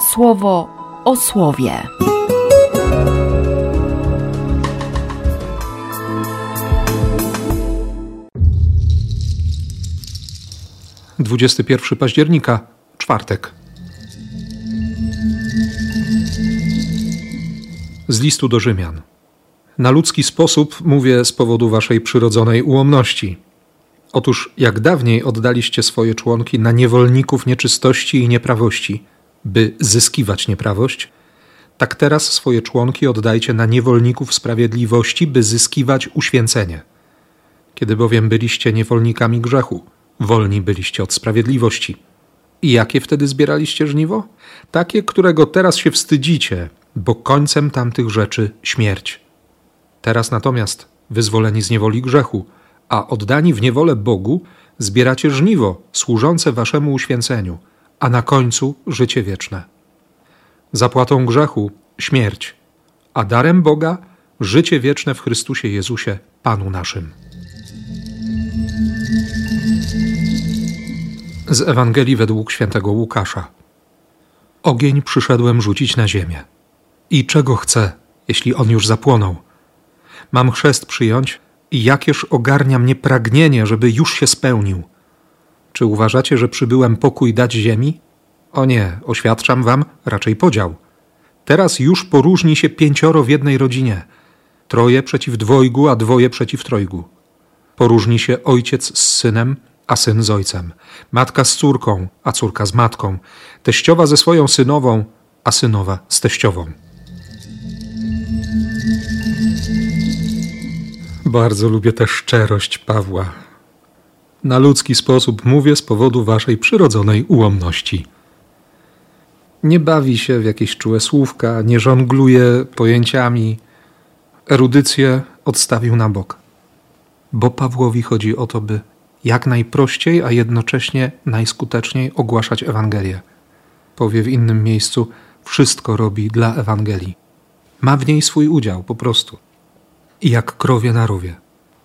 słowo o słowie. Dwudziesty pierwszy października, czwartek. Z listu do Rzymian. Na ludzki sposób mówię z powodu waszej przyrodzonej ułomności. Otóż jak dawniej oddaliście swoje członki na niewolników nieczystości i nieprawości, by zyskiwać nieprawość, tak teraz swoje członki oddajcie na niewolników sprawiedliwości, by zyskiwać uświęcenie. Kiedy bowiem byliście niewolnikami grzechu, wolni byliście od sprawiedliwości. I jakie wtedy zbieraliście żniwo? Takie, którego teraz się wstydzicie, bo końcem tamtych rzeczy śmierć. Teraz natomiast, wyzwoleni z niewoli grzechu, a oddani w niewolę Bogu, zbieracie żniwo służące waszemu uświęceniu, a na końcu życie wieczne. Zapłatą grzechu śmierć, a darem Boga życie wieczne w Chrystusie Jezusie, Panu naszym. Z Ewangelii według świętego Łukasza. Ogień przyszedłem rzucić na ziemię. I czego chcę, jeśli on już zapłonął? Mam chrzest przyjąć i jakież ogarnia mnie pragnienie, żeby już się spełnił. Czy uważacie, że przybyłem pokój dać ziemi? O nie, oświadczam wam raczej podział. Teraz już poróżni się pięcioro w jednej rodzinie. Troje przeciw dwojgu, a dwoje przeciw trojgu. Poróżni się ojciec z synem, a syn z ojcem. Matka z córką, a córka z matką. Teściowa ze swoją synową, a synowa z teściową. Bardzo lubię tę szczerość Pawła. Na ludzki sposób mówię z powodu waszej przyrodzonej ułomności. Nie bawi się w jakieś czułe słówka, nie żongluje pojęciami. Erudycję odstawił na bok. Bo Pawłowi chodzi o to, by jak najprościej, a jednocześnie najskuteczniej ogłaszać Ewangelię. Powie w innym miejscu: Wszystko robi dla Ewangelii. Ma w niej swój udział po prostu i jak krowie na rowie.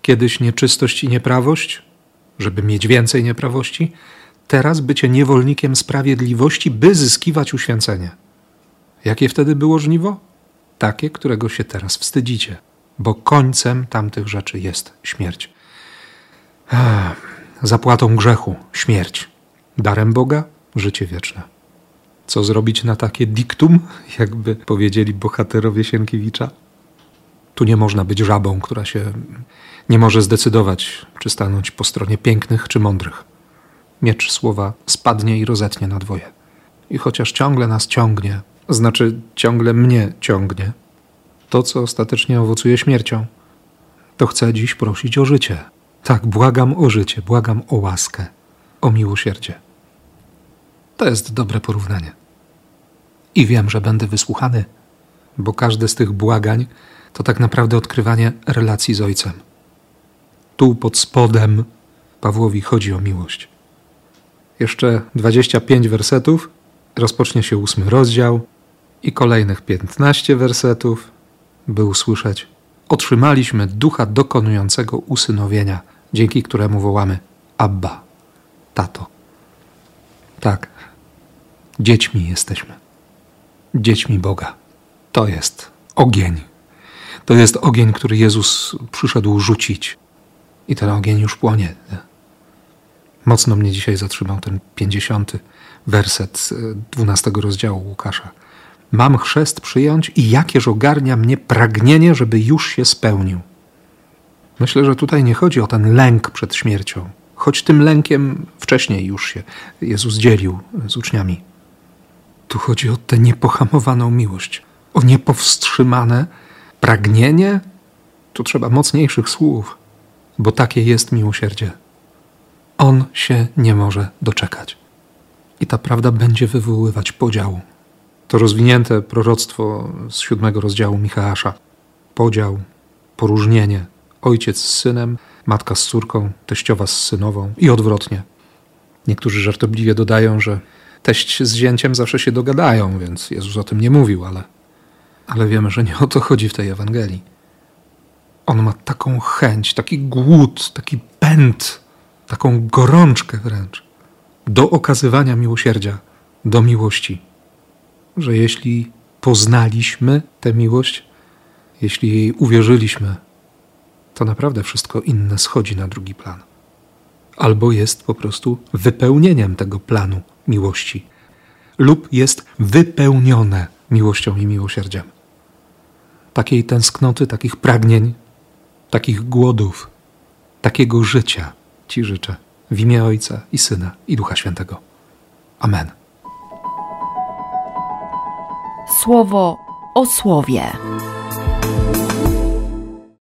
Kiedyś nieczystość i nieprawość, żeby mieć więcej nieprawości, teraz bycie niewolnikiem sprawiedliwości, by zyskiwać uświęcenie. Jakie wtedy było żniwo? Takie, którego się teraz wstydzicie, bo końcem tamtych rzeczy jest śmierć. Zapłatą grzechu śmierć, darem Boga życie wieczne. Co zrobić na takie diktum, jakby powiedzieli bohaterowie Sienkiewicza? Tu nie można być żabą, która się nie może zdecydować, czy stanąć po stronie pięknych czy mądrych. Miecz słowa spadnie i rozetnie na dwoje. I chociaż ciągle nas ciągnie, znaczy ciągle mnie ciągnie, to co ostatecznie owocuje śmiercią, to chcę dziś prosić o życie. Tak, błagam o życie, błagam o łaskę, o miłosierdzie. To jest dobre porównanie. I wiem, że będę wysłuchany, bo każde z tych błagań to tak naprawdę odkrywanie relacji z Ojcem. Tu pod spodem Pawłowi chodzi o miłość. Jeszcze 25 wersetów, rozpocznie się ósmy rozdział i kolejnych 15 wersetów, by usłyszeć: Otrzymaliśmy ducha dokonującego usynowienia, dzięki któremu wołamy Abba, tato. Tak, dziećmi jesteśmy. Dziećmi Boga. To jest ogień to jest ogień, który Jezus przyszedł rzucić. I ten ogień już płonie. Mocno mnie dzisiaj zatrzymał ten pięćdziesiąty werset e, dwunastego rozdziału Łukasza. Mam chrzest przyjąć i jakież ogarnia mnie pragnienie, żeby już się spełnił. Myślę, że tutaj nie chodzi o ten lęk przed śmiercią, choć tym lękiem wcześniej już się Jezus dzielił z uczniami. Tu chodzi o tę niepohamowaną miłość, o niepowstrzymane, pragnienie, tu trzeba mocniejszych słów, bo takie jest miłosierdzie. On się nie może doczekać. I ta prawda będzie wywoływać podział. To rozwinięte proroctwo z siódmego rozdziału Michała. Podział, poróżnienie. Ojciec z synem, matka z córką, teściowa z synową i odwrotnie. Niektórzy żartobliwie dodają, że teść z zięciem zawsze się dogadają, więc Jezus o tym nie mówił, ale ale wiemy, że nie o to chodzi w tej Ewangelii. On ma taką chęć, taki głód, taki pęd, taką gorączkę wręcz do okazywania miłosierdzia, do miłości. że jeśli poznaliśmy tę miłość, jeśli jej uwierzyliśmy, to naprawdę wszystko inne schodzi na drugi plan. Albo jest po prostu wypełnieniem tego planu miłości, lub jest wypełnione miłością i miłosierdziem. Takiej tęsknoty, takich pragnień, takich głodów, takiego życia Ci życzę w imię Ojca i Syna i Ducha Świętego. Amen. Słowo o słowie.